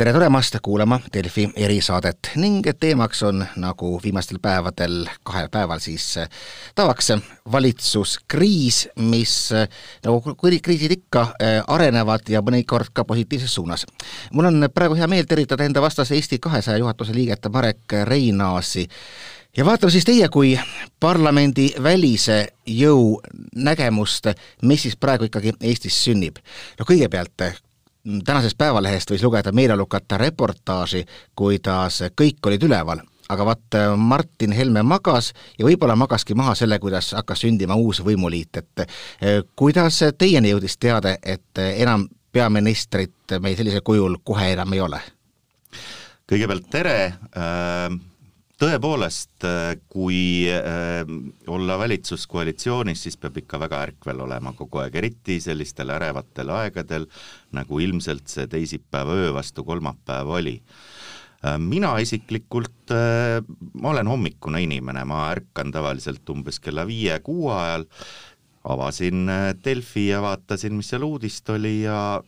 tere tulemast kuulama Delfi erisaadet ning teemaks on nagu viimastel päevadel, kahel päeval siis tavaks valitsuskriis, mis nagu kriisid ikka arenevad ja mõnikord ka positiivses suunas. mul on praegu hea meel tervitada enda vastas Eesti kahesaja juhatuse liiget Marek Reinaasi ja vaatame siis teie kui parlamendi välise jõu nägemust, mis siis praegu ikkagi Eestis sünnib. no kõigepealt tänasest Päevalehest võis lugeda meeleolukat reportaaži, kuidas kõik olid üleval, aga vaat Martin Helme magas ja võib-olla magaski maha selle, kuidas hakkas sündima uus võimuliit, et eh, kuidas teieni jõudis teade, et enam peaministrit meil sellisel kujul kohe enam ei ole? kõigepealt tere äh,, tõepoolest, äh, kui äh, olla valitsuskoalitsioonis, siis peab ikka väga ärkvel olema kogu aeg, eriti sellistel ärevatel aegadel, nagu ilmselt see teisipäeva öö vastu kolmapäev oli. Äh, mina isiklikult, ma olen hommikune inimene, ma ärkan tavaliselt umbes kella viie-kuue ajal, avasin Delfi ja vaatasin, mis seal uudist oli ja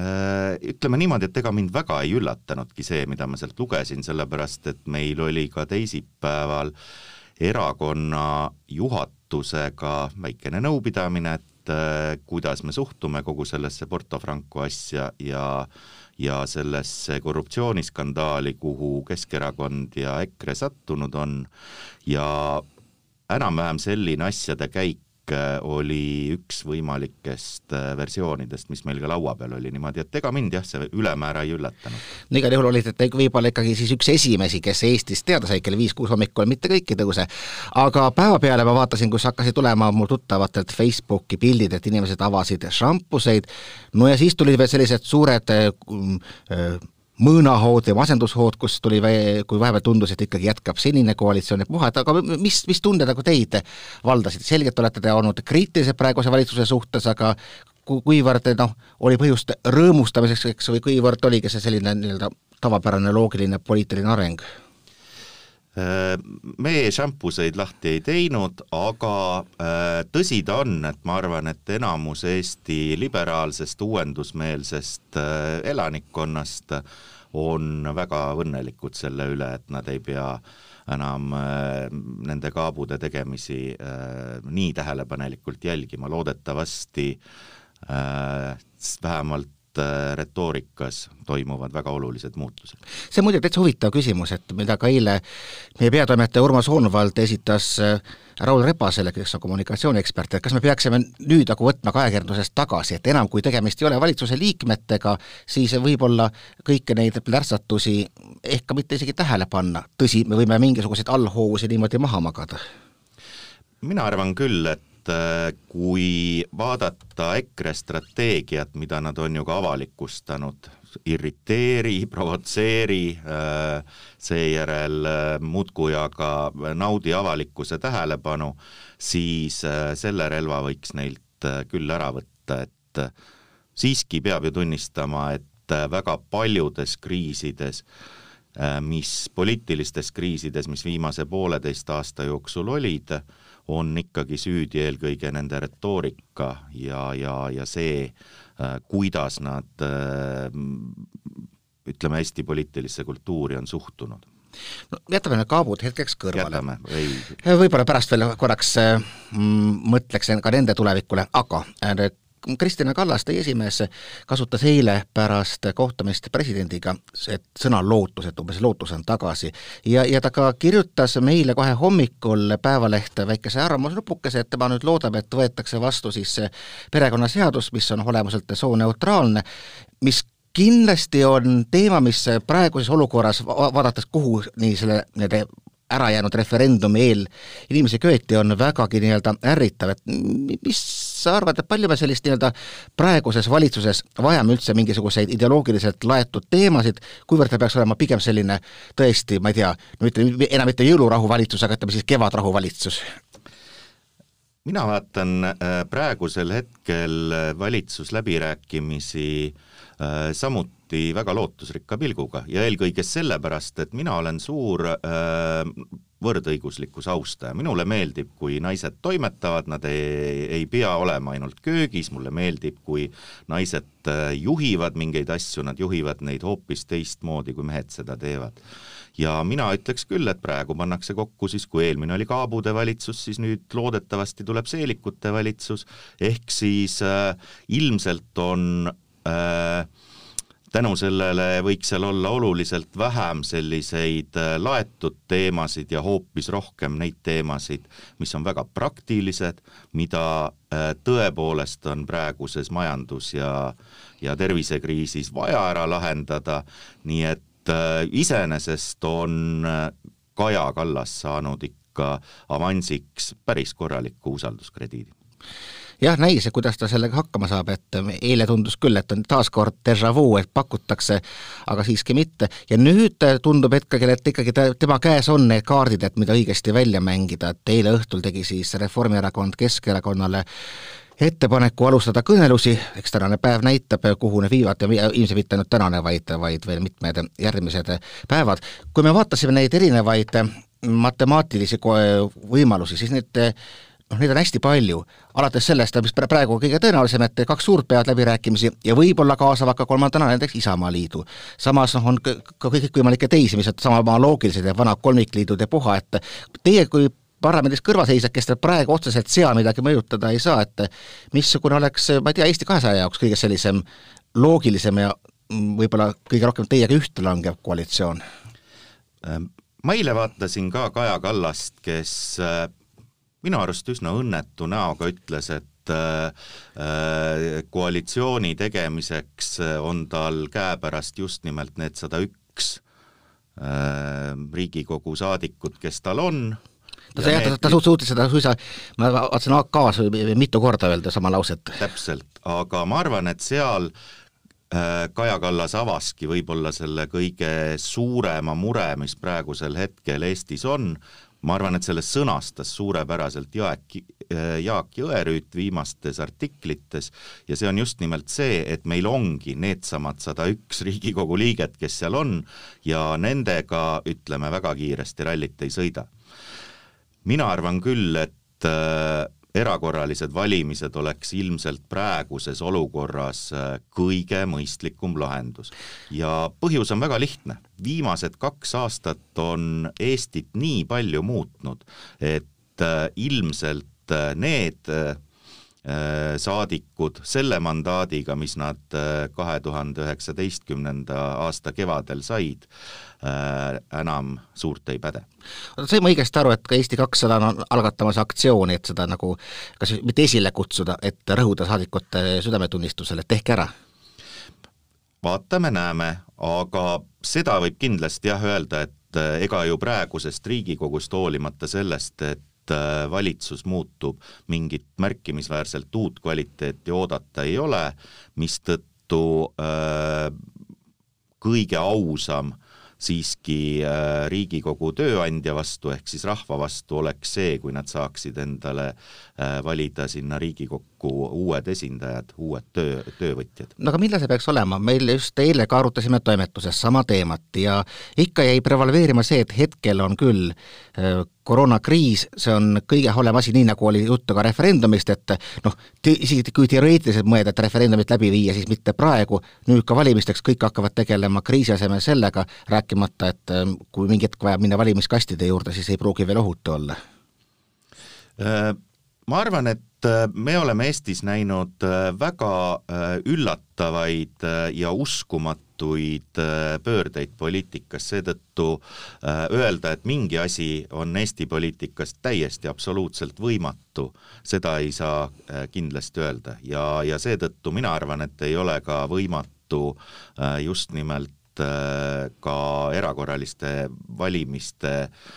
ütleme niimoodi, et ega mind väga ei üllatanudki see, mida ma sealt lugesin, sellepärast et meil oli ka teisipäeval erakonna juhatusega väikene nõupidamine, et äh, kuidas me suhtume kogu sellesse Porto Franco asja ja ja sellesse korruptsiooniskandaali, kuhu Keskerakond ja EKRE sattunud on. Ja enam-vähem selline asjade käik Äh, oli üks võimalikest äh, versioonidest, mis meil ka laua peal oli, niimoodi et ega mind jah, see ülemäära ei üllatanud. no igal juhul olite te võib-olla ikkagi siis üks esimesi, kes Eestis teada sai kell viis-kuus hommikul, mitte kõik ei tõuse. aga päevapeale ma vaatasin, kus hakkasid tulema mul tuttavatelt Facebooki pildid, et inimesed avasid šampuseid, no ja siis tulid veel sellised suured äh, äh mõõnahood ja masendushood, kus tuli, kui vahepeal tundus, et ikkagi jätkab senine koalitsioon ja puha, et aga mis, mis tunded nagu teid valdasid, selgelt olete te olnud kriitilised praeguse valitsuse suhtes, aga kuivõrd noh, oli põhjust rõõmustamiseks, eks, või kuivõrd oligi see selline nii-öelda tavapärane loogiline poliitiline areng? Äh, me šampuseid lahti ei teinud, aga äh, tõsi ta on, et ma arvan, et enamus Eesti liberaalsest uuendusmeelsest äh, elanikkonnast on väga õnnelikud selle üle, et nad ei pea enam nende kaabude tegemisi nii tähelepanelikult jälgima, loodetavasti vähemalt Äh, retoorikas toimuvad väga olulised muutused. see on muidugi täitsa huvitav küsimus, et mida ka eile meie peatoimetaja Urmas Hoonvald esitas äh, Raul Repasele, kes on kommunikatsiooniekspert, et kas me peaksime nüüd nagu võtma ka ajakirjandusest tagasi, et enam kui tegemist ei ole valitsuse liikmetega, siis võib-olla kõiki neid plärtsatusi ehk ka mitte isegi tähele panna, tõsi, me võime mingisuguseid allhoovusi niimoodi maha magada? mina arvan küll, et et äh, kui vaadata EKRE strateegiat, mida nad on ju ka avalikustanud, irriteeri, provotseeri, äh, seejärel äh, muudkui aga naudi avalikkuse tähelepanu, siis selle relva võiks neilt küll ära võtta, et siiski peab ju tunnistama, et väga paljudes kriisides mis poliitilistes kriisides, mis viimase pooleteist aasta jooksul olid, on ikkagi süüdi eelkõige nende retoorika ja, ja, ja see, äh, kuidas nad äh, ütleme, Eesti poliitilisse kultuuri on suhtunud no jätame need kaabud hetkeks kõrvale. Äh, võib-olla pärast veel korraks mm, mõtleks ka nende tulevikule, aga Kristina Kallas, teie esimees, kasutas eile pärast kohtumist presidendiga sõna lootus, et umbes lootus on tagasi. ja, ja ta ka kirjutas meile kohe hommikul Päevalehte väikese arvamusnupukese, et tema nüüd loodab, et võetakse vastu siis perekonnaseadus, mis on olemuselt sooneutraalne, mis kindlasti on teema, mis praeguses olukorras, vaadates kuhu nii selle, nende ära jäänud referendumi eel inimesi köeti, on vägagi nii-öelda ärritav, et mis sa arvad, et palju me sellist nii-öelda praeguses valitsuses vajame üldse mingisuguseid ideoloogiliselt laetud teemasid, kuivõrd ta peaks olema pigem selline tõesti, ma ei tea, no ütleme, enam mitte jõulurahu valitsus, aga ütleme siis kevadrahu valitsus? mina vaatan äh, praegusel hetkel valitsusläbirääkimisi äh, samuti samuti väga lootusrikka pilguga ja eelkõige sellepärast, et mina olen suur äh, võrdõiguslikkuse austaja, minule meeldib, kui naised toimetavad, nad ei, ei pea olema ainult köögis, mulle meeldib, kui naised äh, juhivad mingeid asju, nad juhivad neid hoopis teistmoodi, kui mehed seda teevad. Ja mina ütleks küll, et praegu pannakse kokku siis, kui eelmine oli Kaabude valitsus, siis nüüd loodetavasti tuleb Seelikute valitsus, ehk siis äh, ilmselt on äh, tänu sellele võiks seal olla oluliselt vähem selliseid äh, laetud teemasid ja hoopis rohkem neid teemasid, mis on väga praktilised, mida äh, tõepoolest on praeguses majandus- ja, ja tervisekriisis vaja ära lahendada, nii et äh, iseenesest on Kaja Kallas saanud ikka avansiks päris korraliku usalduskrediidi jah, näis, kuidas ta sellega hakkama saab, et eile tundus küll, et on taaskord déjà vu, et pakutakse, aga siiski mitte. ja nüüd tundub hetkel, et ikkagi ta, tema käes on need kaardid, et mida õigesti välja mängida, et eile õhtul tegi siis Reformierakond Keskerakonnale ettepaneku alustada kõnelusi, eks tänane päev näitab, kuhu need viivad ja ilmselt mitte ainult tänane, vaid, vaid veel mitmed järgmised päevad. kui me vaatasime neid erinevaid matemaatilisi võimalusi, siis need noh, neid on hästi palju, alates sellest, mis praegu kõige tõenäolisem, et kaks suurt peavad läbirääkimisi ja võib-olla kaasavad ka kolmandana näiteks Isamaaliidu. samas noh, on ka kõikvõimalikke teisi, mis on sama loogilised ja vanad kolmikliidud ja puha, et teie kui parlamendis kõrvalseisjad, kes te praegu otseselt seal midagi mõjutada ei saa, et missugune oleks, ma ei tea, Eesti kahesaja jaoks kõige sellisem loogilisem ja võib-olla kõige rohkem teiega ühte langev koalitsioon? ma eile vaatasin ka Kaja Kallast, kes minu arust üsna õnnetu näoga ütles, et äh, äh, koalitsiooni tegemiseks on tal käepärast just nimelt need sada üks äh, Riigikogu saadikut, kes tal on. ta sai, ta, ta suutis seda suisa, ma vaatasin AK-s mitu korda öelda sama lauset. täpselt, aga ma arvan, et seal äh, Kaja Kallas avaski võib-olla selle kõige suurema mure, mis praegusel hetkel Eestis on, ma arvan, et sellest sõnastas suurepäraselt Jaak, Jaak Jõerüüt viimastes artiklites ja see on just nimelt see, et meil ongi needsamad sada üks Riigikogu liiget, kes seal on ja nendega, ütleme, väga kiiresti rallit ei sõida. mina arvan küll, et äh, erakorralised valimised oleks ilmselt praeguses olukorras äh, kõige mõistlikum lahendus. ja põhjus on väga lihtne, viimased kaks aastat on Eestit nii palju muutnud, et äh, ilmselt äh, need saadikud selle mandaadiga, mis nad äh, kahe tuhande üheksateistkümnenda aasta kevadel said, äh, enam suurt ei päde. sain ma õigesti aru, et ka Eesti kakssada on algatamas aktsiooni, et seda nagu kas mitte esile kutsuda, et rõhuda saadikute südametunnistusele, et tehke ära? vaatame-näeme, aga seda võib kindlasti jah öelda, et ega ju praegusest Riigikogust hoolimata sellest, et Äh, valitsus muutub, mingit märkimisväärselt uut kvaliteeti oodata ei ole, mistõttu äh, kõige ausam siiski äh, Riigikogu tööandja vastu ehk siis rahva vastu oleks see, kui nad saaksid endale äh, valida sinna Riigikokku uued esindajad, uued töö, töövõtjad. no aga millal see peaks olema, meil just eile ka arutasime toimetuses sama teemat ja ikka jäi prevaleerima see, et hetkel on küll äh, koroonakriis, see on kõige halvem asi, nii nagu oli juttu ka referendumist, et noh, isegi kui teoreetiliselt mõelda, et referendumit läbi viia, siis mitte praegu, nüüd ka valimisteks kõik hakkavad tegelema kriisi asemel sellega, rääkimata, et ähm, kui mingi hetk vajab minna valimiskastide juurde, siis ei pruugi veel ohutu olla. Äh, ma arvan, et äh, me oleme Eestis näinud äh, väga üllatavaid ja uskumatuid äh, pöördeid poliitikas, seetõttu äh, öelda, et mingi asi on Eesti poliitikas täiesti absoluutselt võimatu, seda ei saa äh, kindlasti öelda. Ja, ja seetõttu mina arvan, et ei ole ka võimatu just nimelt ka erakorraliste valimiste äh,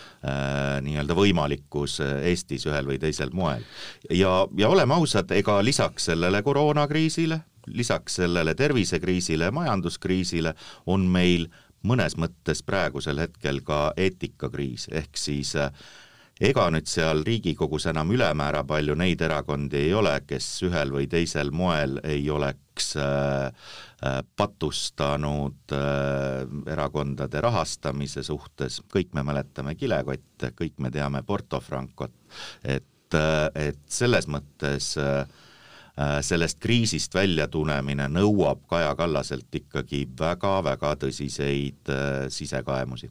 nii-öelda võimalikkus Eestis ühel või teisel moel. ja, ja oleme ausad, ega lisaks sellele koroonakriisile, lisaks sellele tervisekriisile ja majanduskriisile on meil mõnes mõttes praegusel hetkel ka eetikakriis, ehk siis äh, ega nüüd seal Riigikogus enam ülemäära palju neid erakondi ei ole, kes ühel või teisel moel ei ole näiteks patustanud erakondade rahastamise suhtes, kõik me mäletame kilekotte, kõik me teame Porto Francot, et, et selles mõttes äh, Äh, sellest kriisist väljatulemine nõuab Kaja Kallaselt ikkagi väga-väga tõsiseid äh, sisekaemusi.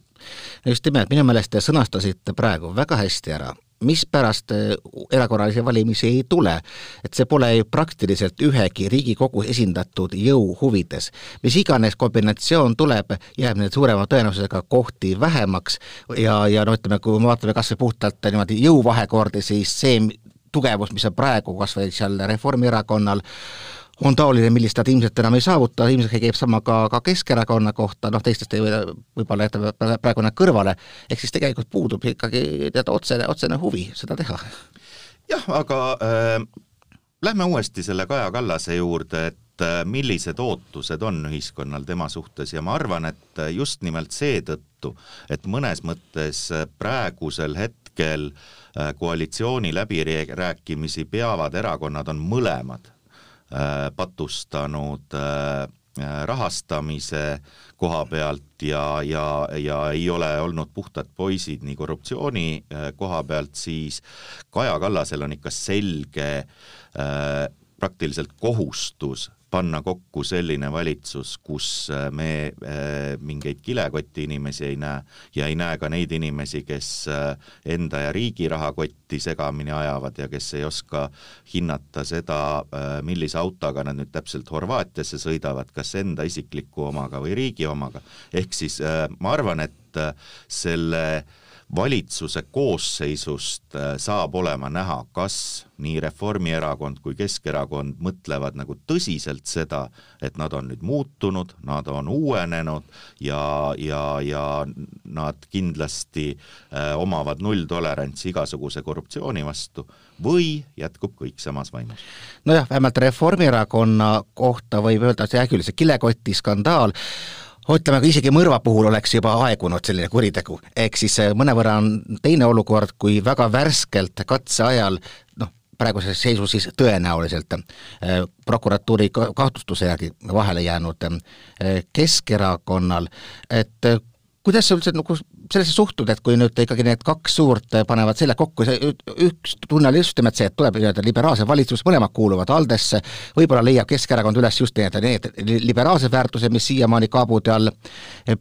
just nimelt, minu meelest te sõnastasite praegu väga hästi ära, mispärast äh, erakorralisi valimisi ei tule, et see pole ju praktiliselt ühegi Riigikogus esindatud jõu huvides. mis iganes kombinatsioon tuleb, jääb neid suurema tõenäosusega kohti vähemaks ja, ja no ütleme, kui me vaatame kas või puhtalt niimoodi jõuvahekordi, siis see, tugevus, mis on praegu kas või seal Reformierakonnal, on taoline, millist nad ilmselt enam ei saavuta, ilmselt käib sama ka, ka Keskerakonna kohta, noh teistest ei või võib-olla jätta praegu nad kõrvale, ehk siis tegelikult puudub ikkagi tead otsene, otsene huvi seda teha. jah, aga äh, lähme uuesti selle Kaja Kallase juurde, et äh, millised ootused on ühiskonnal tema suhtes ja ma arvan, et just nimelt seetõttu, et mõnes mõttes praegusel hetkel äh, Äh, koalitsiooni läbirääkimisi peavad erakonnad on mõlemad äh, patustanud äh, rahastamise koha pealt ja, ja, ja ei ole olnud puhtad poisid nii korruptsiooni koha pealt, siis Kaja Kallasel on ikka selge äh, praktiliselt kohustus panna kokku selline valitsus, kus äh, me äh, mingeid kilekoti inimesi ei näe ja ei näe ka neid inimesi, kes äh, enda ja riigi rahakotti segamini ajavad ja kes ei oska hinnata seda, millise autoga nad nüüd täpselt Horvaatiasse sõidavad, kas enda isikliku omaga või riigi omaga. ehk siis ma arvan, et selle äh, valitsuse koosseisust äh, saab olema näha, kas nii Reformierakond kui Keskerakond mõtlevad nagu tõsiselt seda, et nad on nüüd muutunud, nad on uuenenud ja, ja, ja nad kindlasti äh, omavad nulltolerantsi igasuguse korruptsiooni vastu või jätkub kõik samas vaimus? nojah, vähemalt Reformierakonna kohta võib öelda, et hea küll, see kilekoti skandaal ütleme, aga isegi mõrva puhul oleks juba aegunud selline kuritegu, ehk siis äh, mõnevõrra on teine olukord, kui väga värskelt katseajal noh, praeguses seisus siis tõenäoliselt äh, prokuratuuri kahtlustuse järgi vahele jäänud äh, Keskerakonnal, et kuidas sa üldse nagu sellesse suhtud, et kui nüüd ikkagi need kaks suurt panevad selle kokku, see üks tunne oli just nimelt see, et tuleb nii-öelda liberaalse valitsus, mõlemad kuuluvad ALDE-sse, võib-olla leiab Keskerakond üles just nii-öelda need liberaalsed väärtused, mis siiamaani kaabude all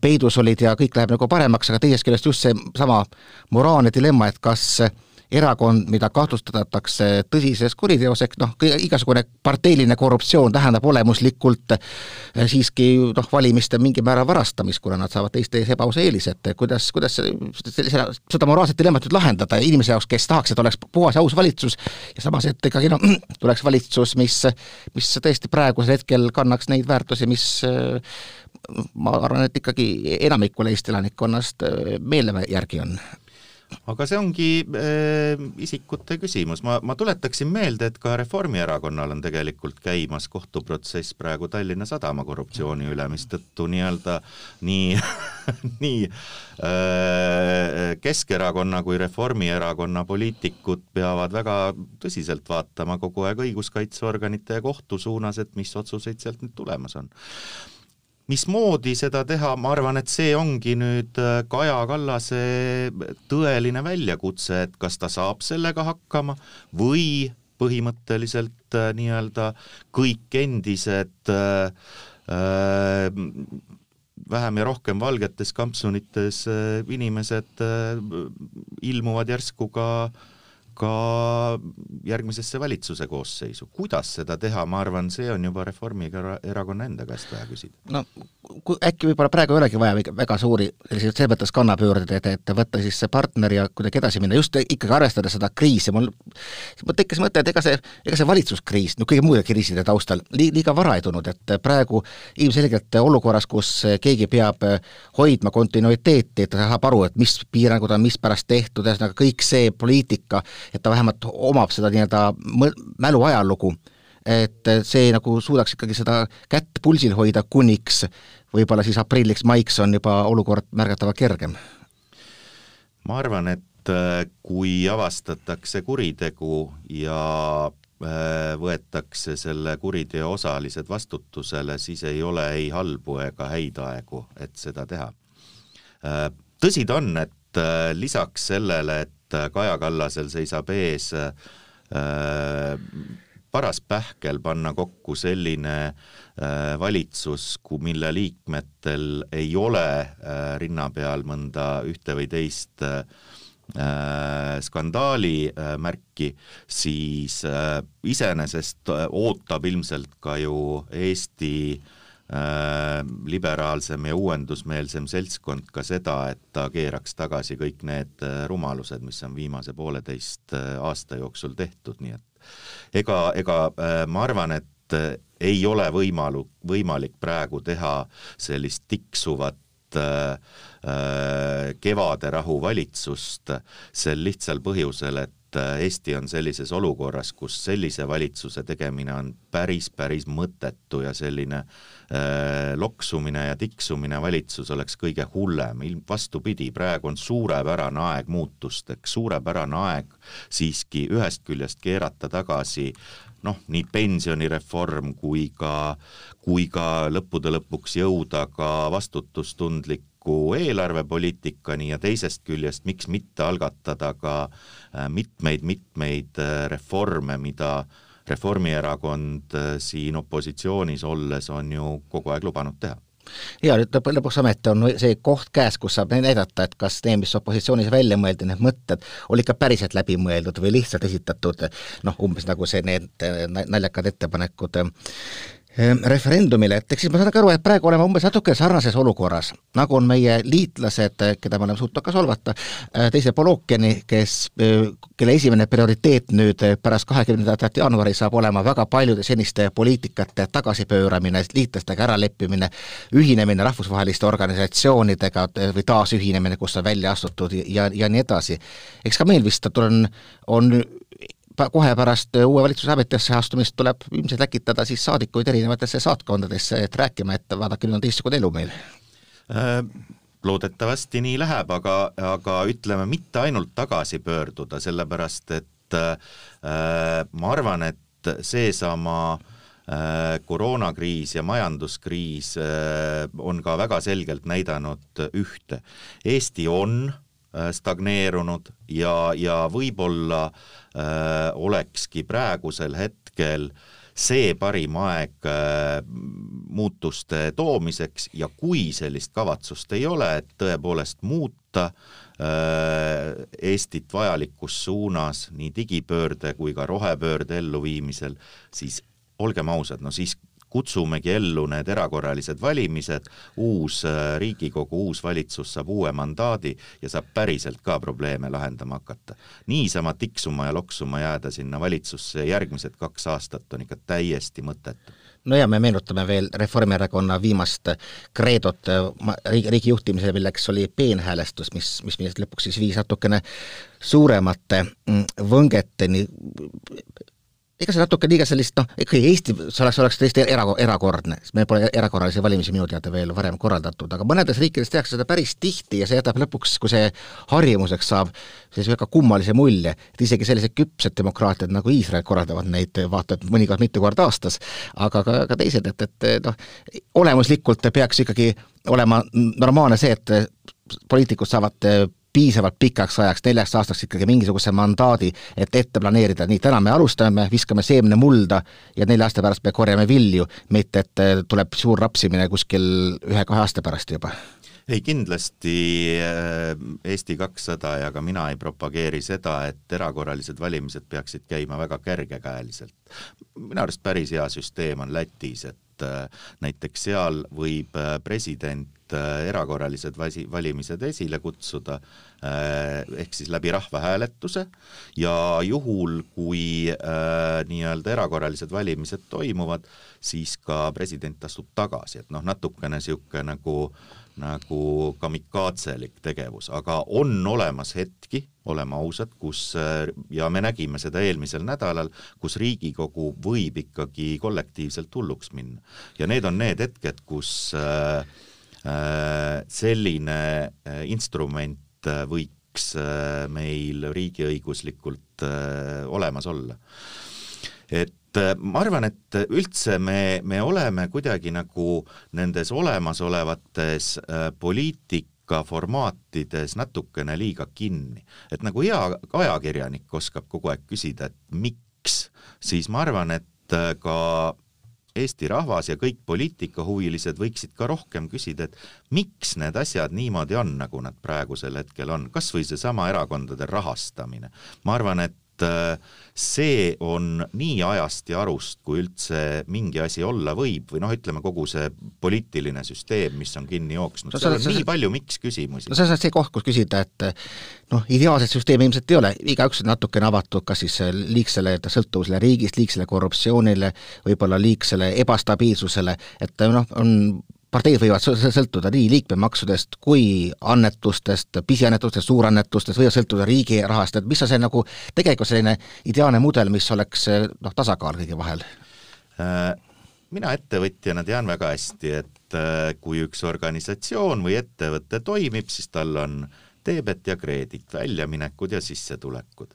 peidus olid ja kõik läheb nagu paremaks, aga teisest küljest just seesama moraalne dilemma, et kas erakond, mida kahtlustatakse tõsises kuriteos, ehk noh, igasugune parteiline korruptsioon tähendab olemuslikult eh, siiski noh, valimiste mingil määral varastamist, kuna nad saavad teiste ees ebaausa eelise, et kuidas, kuidas seda, seda moraalset dilemmat nüüd lahendada inimese jaoks, kes tahaks, et oleks puhas ja aus valitsus, ja samas, et ikkagi noh, tuleks valitsus, mis, mis tõesti praegusel hetkel kannaks neid väärtusi, mis eh, ma arvan, et ikkagi enamikul Eesti elanikkonnast eh, meele järgi on aga see ongi äh, isikute küsimus, ma, ma tuletaksin meelde, et ka Reformierakonnal on tegelikult käimas kohtuprotsess praegu Tallinna Sadama korruptsiooni üle, mistõttu nii-öelda nii nii äh, Keskerakonna kui Reformierakonna poliitikud peavad väga tõsiselt vaatama kogu aeg õiguskaitseorganite ja kohtu suunas, et mis otsuseid sealt nüüd tulemas on mismoodi seda teha, ma arvan, et see ongi nüüd äh, Kaja Kallase tõeline väljakutse, et kas ta saab sellega hakkama või põhimõtteliselt äh, nii-öelda kõik endised äh, äh, vähem ja rohkem valgetes kampsunites inimesed ilmuvad järsku ka äh, ka järgmisesse valitsuse koosseisu. kuidas seda teha, ma arvan, see on juba Reformierakonna enda käest vaja küsida. no äkki võib-olla praegu ei olegi vaja väga suuri selliseid selles mõttes kannapöördeid, et võtta siis see partner ja kuidagi edasi minna, just ikkagi arvestada seda kriisi, mul mul tekkis mõte, et ega see, ega see valitsuskriis, no kõigi muude kriiside taustal, li-, liiga vara ei tulnud, et praegu ilmselgelt olukorras, kus keegi peab hoidma kontinuiteeti, et ta saab aru, et mis piirangud on mispärast tehtud, ühesõnaga kõik see poliitika, et ta vähemalt omab seda nii-öelda mälu ajalugu, et see nagu suudaks ikkagi seda kätt pulsil hoida, kuniks võib-olla siis aprilliks-maiks on juba olukord märgatavalt kergem? ma arvan, et äh, kui avastatakse kuritegu ja võetakse selle kuriteo osalised vastutusele, siis ei ole ei halbu ega häid aegu, et seda teha. tõsi ta on, et lisaks sellele, et Kaja Kallasel seisab ees paras pähkel panna kokku selline äh, valitsus, mille liikmetel ei ole äh, rinna peal mõnda ühte või teist äh, skandaali märki, siis iseenesest ootab ilmselt ka ju Eesti liberaalsem ja uuendusmeelsem seltskond ka seda, et ta keeraks tagasi kõik need rumalused, mis on viimase pooleteist aasta jooksul tehtud, nii et ega, ega äh, ma arvan, et äh, ei ole võimalu, võimalik praegu teha sellist tiksuvat äh, kevaderahu valitsust sel lihtsal põhjusel, et Eesti on sellises olukorras, kus sellise valitsuse tegemine on päris, päris mõttetu ja selline äh, loksumine ja tiksumine valitsus oleks kõige hullem, vastupidi, praegu on suurepärane aeg muutusteks, suurepärane aeg siiski ühest küljest keerata tagasi noh, nii pensionireform kui ka, kui ka lõppude lõpuks jõuda ka vastutustundliku eelarvepoliitikani ja teisest küljest miks mitte algatada ka mitmeid-mitmeid äh, äh, reforme, mida Reformierakond äh, siin opositsioonis olles on ju kogu aeg lubanud teha. Ja nüüd lõpuks ometi on see koht käes, kus saab näidata, et kas need, mis opositsioonis välja mõeldi, need mõtted, oli ikka päriselt läbi mõeldud või lihtsalt esitatud noh, umbes nagu see, need naljakad ettepanekud referendumile, et eks siis ma saan ka aru, et praegu oleme umbes natuke sarnases olukorras, nagu on meie liitlased, keda me oleme suutnud ka solvata, äh, teisel pool ookeani, kes, äh, kelle esimene prioriteet nüüd pärast kahekümnendat jaanuari saab olema väga paljude seniste poliitikate tagasipööramine, liitlastega äraleppimine, ühinemine rahvusvaheliste organisatsioonidega või taasühinemine, kust on välja astutud ja, ja nii edasi. eks ka meil vist on, on kohe pärast uue valitsuse ametisse astumist tuleb ilmselt läkitada siis saadikuid erinevatesse saatkondadesse, et rääkima, et vaadake, nüüd on teistsugune elu meil äh,? loodetavasti nii läheb, aga, aga ütleme, mitte ainult tagasi pöörduda, sellepärast et äh, ma arvan, et seesama äh, koroonakriis ja majanduskriis äh, on ka väga selgelt näidanud ühte. Eesti on äh, stagneerunud ja, ja võib-olla äh, Äh, olekski praegusel hetkel see parim aeg äh, muutuste toomiseks ja kui sellist kavatsust ei ole, et tõepoolest muuta äh, Eestit vajalikus suunas nii digipöörde kui ka rohepöörde elluviimisel, siis olgem ausad, no siis kutsumegi ellu need erakorralised valimised, uus äh, Riigikogu, uus valitsus saab uue mandaadi ja saab päriselt ka probleeme lahendama hakata. niisama tiksuma ja loksuma jääda sinna valitsusse järgmised kaks aastat on ikka täiesti mõttetu. No ja me meenutame veel Reformierakonna viimast kreedot riigi, riigi juhtimisel, milleks oli peenhäälestus, mis, mis meid lõpuks siis viis natukene suuremate mm, võngeteni ega see natuke liiga sellist noh, ikkagi Eesti, see oleks, oleks tõesti era, erakordne, sest meil pole erakorralisi valimisi minu teada veel varem korraldatud, aga mõnedes riikides tehakse seda päris tihti ja see jätab lõpuks, kui see harjumuseks saab, sellise väga kummalise mulje, et isegi sellised küpsed demokraatiad nagu Iisrael korraldavad neid vaata et mõnikord mitu korda aastas, aga ka, ka teised, et, et noh, olemuslikult peaks ikkagi olema normaalne see, et poliitikud saavad piisavalt pikaks ajaks, neljaks aastaks ikkagi mingisuguse mandaadi, et ette planeerida, nii, täna me alustame, viskame seemne mulda ja nelja aasta pärast me korjame vilju, mitte et eh, tuleb suur rapsimine kuskil ühe-kahe aasta pärast juba ei, kindlasti eh, Eesti kakssada ja ka mina ei propageeri seda, et erakorralised valimised peaksid käima väga kergekäeliselt. minu arust päris hea süsteem on Lätis, et eh, näiteks seal võib president Äh, erakorralised vasi-, valimised esile kutsuda, äh, ehk siis läbi rahvahääletuse. Ja juhul, kui äh, nii-öelda erakorralised valimised toimuvad, siis ka president astub tagasi, et noh, natukene niisugune nagu nagu kamikaatselik tegevus, aga on olemas hetki, oleme ausad, kus ja me nägime seda eelmisel nädalal, kus Riigikogu võib ikkagi kollektiivselt hulluks minna. ja need on need hetked, kus äh, Äh, selline äh, instrument äh, võiks meil riigiõiguslikult olemas olla et ma arvan, et üldse me, me oleme kuidagi nagu nendes olemasolevates poliitik-, ka formaatides natukene liiga kinni. et nagu hea ajakirjanik oskab kogu aeg küsida, et miks, siis ma arvan, et ka Eesti rahvas ja kõik poliitikahuvilised võiksid ka rohkem küsida, et miks need asjad niimoodi on, nagu nad praegusel hetkel on, kas või seesama erakondade rahastamine. ma arvan, et Äh, see on nii ajast ja arust, kui üldse mingi asi olla võib või noh, ütleme kogu see poliitiline süsteem, mis on kinni jooksnud no,, seal on see, nii palju miks-küsimusi. no see on see koht, kus küsida, et noh, ideaalset süsteemi ilmselt ei ole, igaüks on natukene avatud kas siis liigsele sõltuvusele riigist, liigsele korruptsioonile, võib-olla liigsele ebastabiilsusele, et noh, on parteid võivad sõltuda nii liikmemaksudest kui annetustest, pisiannetustest, suurannetustest, võivad sõltuda riigi rahast, et mis on see nagu tegelikult selline ideaalne mudel, mis oleks noh, tasakaal kõige vahel? Äh, mina ettevõtjana tean väga hästi, et äh, kui üks organisatsioon või ettevõte toimib, siis tal on teebet ja kreedit, väljaminekud ja sissetulekud.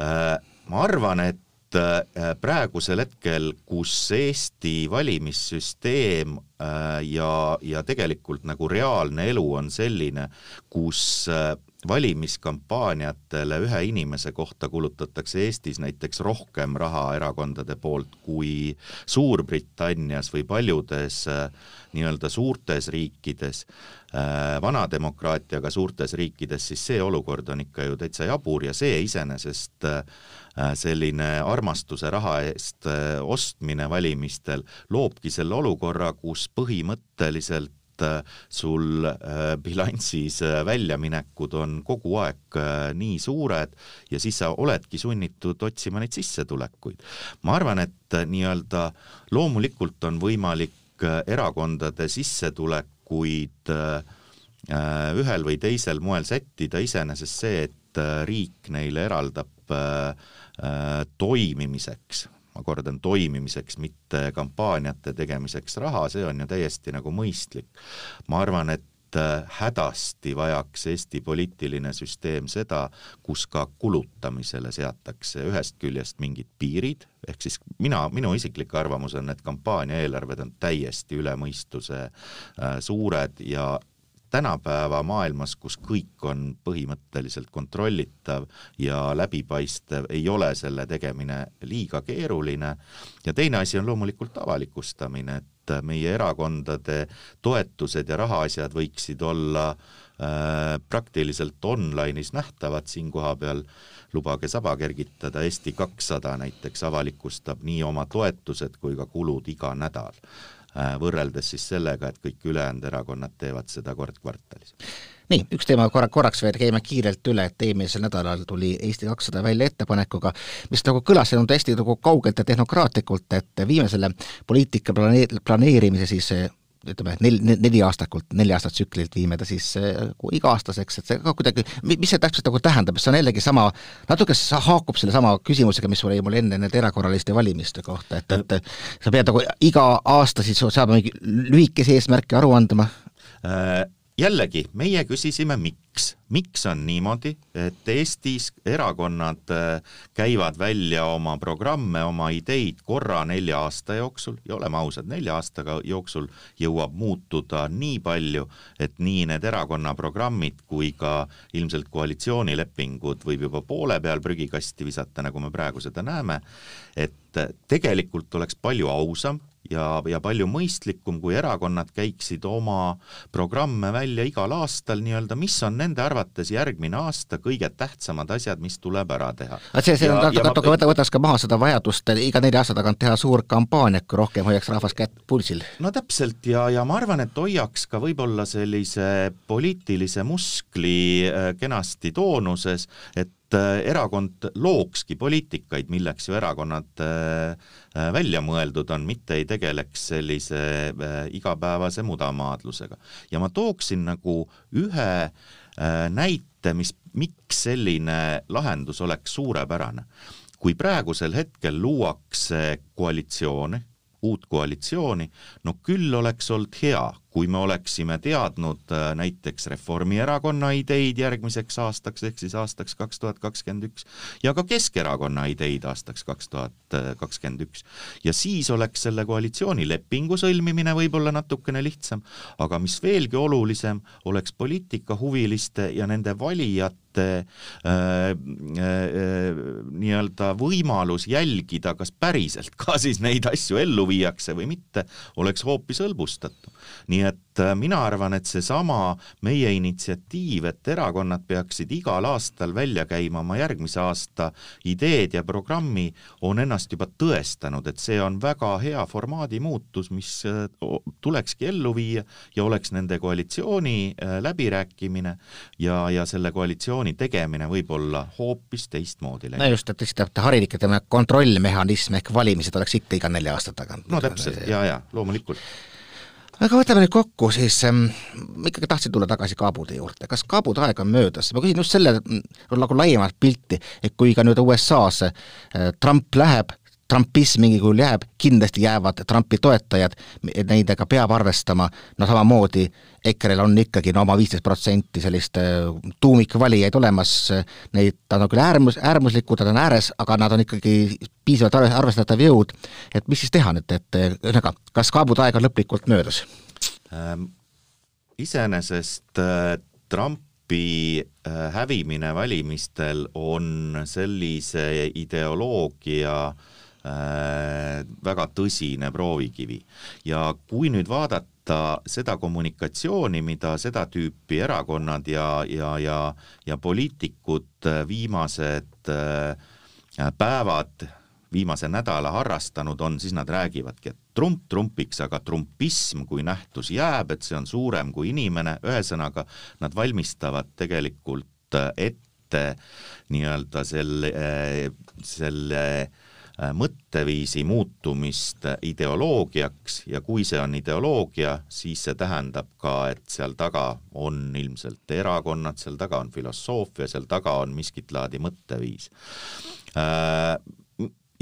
Äh, ma arvan, et Äh, praegusel hetkel, kus Eesti valimissüsteem äh, ja, ja tegelikult nagu reaalne elu on selline, kus äh, valimiskampaaniatele ühe inimese kohta kulutatakse Eestis näiteks rohkem raha erakondade poolt kui Suurbritannias või paljudes nii-öelda suurtes riikides, vana demokraatiaga suurtes riikides, siis see olukord on ikka ju täitsa jabur ja see iseenesest Äh, selline armastuse raha eest äh, ostmine valimistel loobki selle olukorra, kus põhimõtteliselt äh, sul bilansis väljaminekud on kogu aeg nii suured ja siis sa oledki sunnitud otsima neid sissetulekuid. ma arvan, et nii-öelda loomulikult on võimalik erakondade sissetulekuid ühel või teisel moel sättida, iseenesest see, et riik neile eraldab Äh, toimimiseks, ma kordan, toimimiseks, mitte kampaaniate tegemiseks raha, see on ju täiesti nagu mõistlik. ma arvan, et äh, hädasti vajaks Eesti poliitiline süsteem seda, kus ka kulutamisele seatakse ühest küljest mingid piirid, ehk siis mina, minu isiklik arvamus on, et kampaania eelarved on täiesti üle mõistuse äh, suured ja tänapäeva maailmas, kus kõik on põhimõtteliselt kontrollitav ja läbipaistev, ei ole selle tegemine liiga keeruline. Ja teine asi on loomulikult avalikustamine, et meie erakondade toetused ja rahaasjad võiksid olla äh, praktiliselt online'is nähtavad, siin koha peal lubage saba kergitada, Eesti kakssada näiteks avalikustab nii oma toetused kui ka kulud iga nädal võrreldes siis sellega, et kõik ülejäänud erakonnad teevad seda kord kvartalis. Nii, üks teema korra, korraks veel käime kiirelt üle, et eelmisel nädalal tuli Eesti kakssada välja ettepanekuga, mis nagu kõlas nagu hästi nagu kaugelt ja tehnokraatlikult, et viime selle poliitika planeer-, planeerimise siis ütleme, nel-, neli aastakult, nelja aasta tsüklilt viime ta siis nagu iga-aastaseks, et see ka kuidagi, mis see täpselt nagu tähendab, see on jällegi sama, natuke see haakub sellesama küsimusega, mis oli mul enne nende erakorraliste valimiste kohta, et, et sa pead nagu iga aasta siis saama mingi lühikese eesmärki aru andma äh,? Jällegi, meie küsisime, miks, miks on niimoodi, et Eestis erakonnad äh, käivad välja oma programme, oma ideid korra nelja aasta jooksul? Ja oleme ausad, nelja aastaga jooksul jõuab muutuda nii palju, et nii need erakonna programmid kui ka ilmselt koalitsioonilepingud võib juba poole peal prügikasti visata, nagu me praegu seda näeme, et tegelikult oleks palju ausam ja, ja palju mõistlikum, kui erakonnad käiksid oma programme välja igal aastal nii-öelda, mis on nende arvates järgmine aasta kõige tähtsamad asjad, mis tuleb ära teha. see, see ja, natuke, natuke võta, võtaks ka maha seda vajadust iga nelja aasta tagant teha suur kampaania, kui rohkem hoiaks rahvas kätt pulsil. no täpselt ja, ja ma arvan, et hoiaks ka võib-olla sellise poliitilise muskli äh, kenasti toonuses, et äh, erakond lookski poliitikaid, milleks ju erakonnad äh, Äh, välja mõeldud on, mitte ei tegeleks sellise igapäevase mudamaadlusega. ja ma tooksin nagu ühe näite, mis, miks selline lahendus oleks suurepärane. kui praegusel hetkel luuakse koalitsioone, uut koalitsiooni, no küll oleks olnud hea, kui me oleksime teadnud äh, näiteks Reformierakonna ideid järgmiseks aastaks, ehk siis aastaks kaks tuhat kakskümmend üks, ja ka Keskerakonna ideid aastaks kaks tuhat kakskümmend üks. ja siis oleks selle koalitsioonilepingu sõlmimine võib-olla natukene lihtsam, aga mis veelgi olulisem, oleks poliitikahuviliste ja nende valijate äh, äh, nii-öelda võimalus jälgida, kas päriselt ka siis neid asju ellu viiakse või mitte, oleks hoopis hõlbustatud. nii et äh, mina arvan, et seesama meie initsiatiiv, et erakonnad peaksid igal aastal välja käima oma järgmise aasta ideed ja programmi, on ennast juba tõestanud, et see on väga hea formaadi muutus, mis äh, tulekski ellu viia ja oleks nende koalitsiooni äh, läbirääkimine ja, ja selle koalitsiooni tegemine võib-olla hoopis teistmoodi no just, et lihtsalt harilik, ütleme, kontrollmehhanism ehk valimised oleks ikka iga nelja aasta tagant. no täpselt, ja, ja loomulikult aga võtame nüüd kokku, siis ähm, ikkagi tahtsin tulla tagasi kaabude juurde, kas kaabude aeg on möödas, ma küsin just selle nagu laiemat pilti, et kui ka nüüd USA-s äh, Trump läheb, trumpism mingil kujul jääb, kindlasti jäävad Trumpi toetajad, nendega peab arvestama, no samamoodi EKRE-l on ikkagi no oma viisteist protsenti sellist äh, tuumikvalijaid olemas, neid, nad on küll äärmus, äärmuslikud, nad on ääres, aga nad on ikkagi piisavalt arvestatav jõud, et mis siis teha nüüd, et ühesõnaga, kas kaabude aeg on lõplikult möödas? Ähm,? Iseenesest äh, Trumpi äh, hävimine valimistel on sellise ideoloogia Äh, väga tõsine proovikivi. ja kui nüüd vaadata seda kommunikatsiooni, mida seda tüüpi erakonnad ja, ja, ja, ja poliitikud äh, viimased äh, päevad, viimase nädala harrastanud on, siis nad räägivadki, et trump trumpiks, aga trumpism kui nähtus jääb, et see on suurem kui inimene, ühesõnaga nad valmistavad tegelikult ette nii-öelda selle, selle Äh, mõtteviisi muutumist ideoloogiaks ja kui see on ideoloogia, siis see tähendab ka, et seal taga on ilmselt erakonnad, seal taga on filosoofia, seal taga on miskit laadi mõtteviis. Äh,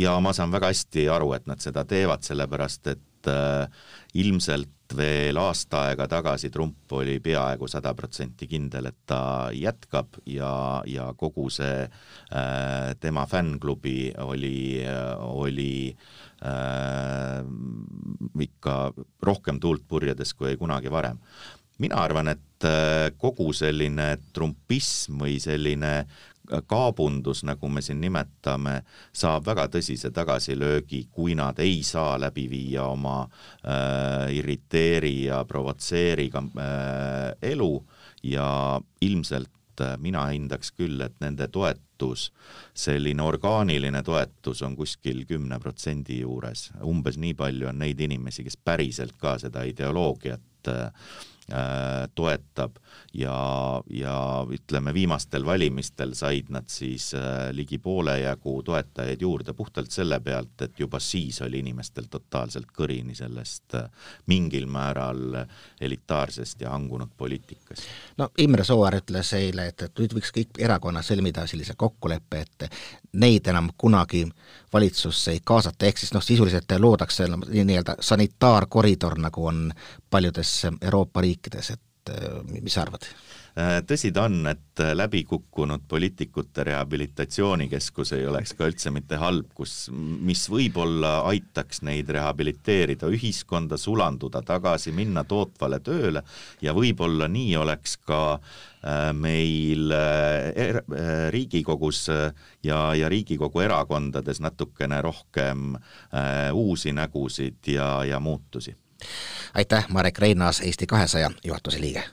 ja ma saan väga hästi aru, et nad seda teevad, sellepärast et äh, ilmselt veel aasta aega tagasi Trump oli peaaegu sada protsenti kindel, et ta jätkab ja, ja kogu see äh, tema fännklubi oli, oli äh, ikka rohkem tuult purjedes kui kunagi varem mina arvan, et äh, kogu selline trumpism või selline kaabundus, nagu me siin nimetame, saab väga tõsise tagasilöögi, kui nad ei saa läbi viia oma äh, irriteeri ja provotseeri äh, elu. Ja ilmselt äh, mina hindaks küll, et nende toetus, selline orgaaniline toetus on kuskil kümne protsendi juures, umbes nii palju on neid inimesi, kes päriselt ka seda ideoloogiat äh, Äh, toetab ja, ja ütleme, viimastel valimistel said nad siis äh, ligi poole jagu toetajaid juurde puhtalt selle pealt, et juba siis oli inimestel totaalselt kõrini sellest äh, mingil määral elitaarsest ja hangunud poliitikast. no Imre Sooäär ütles eile, et, et nüüd võiks kõik erakonnad sõlmida sellise kokkuleppe, et neid enam kunagi valitsusse ei kaasata, ehk siis noh, sisuliselt loodakse nii-öelda sanitaarkoridor, nagu on paljudes Euroopa riikides, et mis sa arvad? Äh, tõsi ta on, et äh, läbikukkunud poliitikute rehabilitatsioonikeskus ei oleks ka üldse mitte halb, kus, mis võib-olla aitaks neid rehabiliteerida, ühiskonda sulanduda tagasi, minna tootvale tööle ja võib-olla nii oleks ka äh, meil er, Riigikogus ja, ja Riigikogu erakondades natukene rohkem uusi nägusid ja, ja muutusi aitäh, Marek Reinaas, Eesti kahesaja juhatuse liige!